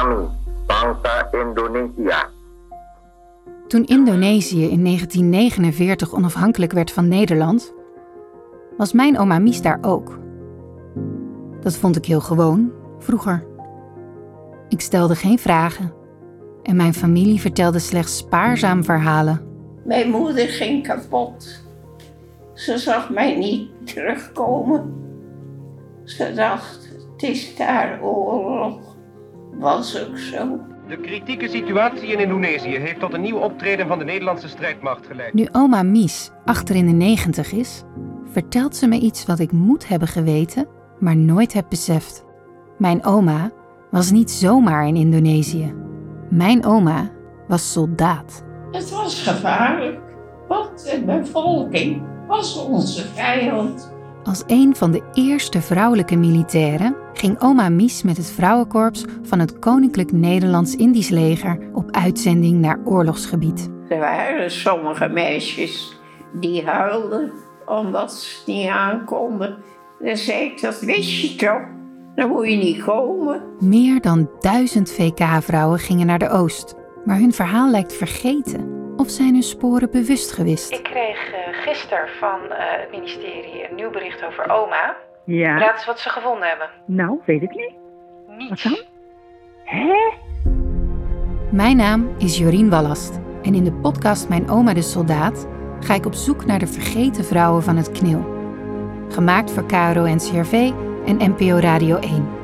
kami, bangsa Indonesia. Toen Indonesië in 1949 onafhankelijk werd van Nederland, was mijn oma Mies daar ook. Dat vond ik heel gewoon, vroeger. Ik stelde geen vragen en mijn familie vertelde slechts spaarzaam verhalen. Mijn moeder ging kapot. Ze zag mij niet terugkomen. Ze dacht, het is daar oorlog. Was ook zo. De kritieke situatie in Indonesië heeft tot een nieuw optreden van de Nederlandse strijdmacht geleid. Nu oma Mies achter in de negentig is, vertelt ze me iets wat ik moet hebben geweten, maar nooit heb beseft. Mijn oma was niet zomaar in Indonesië. Mijn oma was soldaat. Het was gevaarlijk, want de bevolking was onze vijand. Als een van de eerste vrouwelijke militairen ging oma Mies met het vrouwenkorps van het Koninklijk Nederlands-Indisch leger op uitzending naar oorlogsgebied. Er waren sommige meisjes die huilden omdat ze het niet aankonden. Dan zei ik, dat wist je toch? Dan moet je niet komen. Meer dan duizend VK-vrouwen gingen naar de Oost, maar hun verhaal lijkt vergeten. Of zijn hun sporen bewust gewist? Ik kreeg uh, gisteren van uh, het ministerie een nieuw bericht over oma. Ja. Raad eens wat ze gevonden hebben. Nou, weet ik niet. Niets. Wat dan? Hè? Mijn naam is Jorien Wallast en in de podcast Mijn Oma de Soldaat ga ik op zoek naar de vergeten vrouwen van het KNIL. Gemaakt voor KRO NCRV en NPO Radio 1.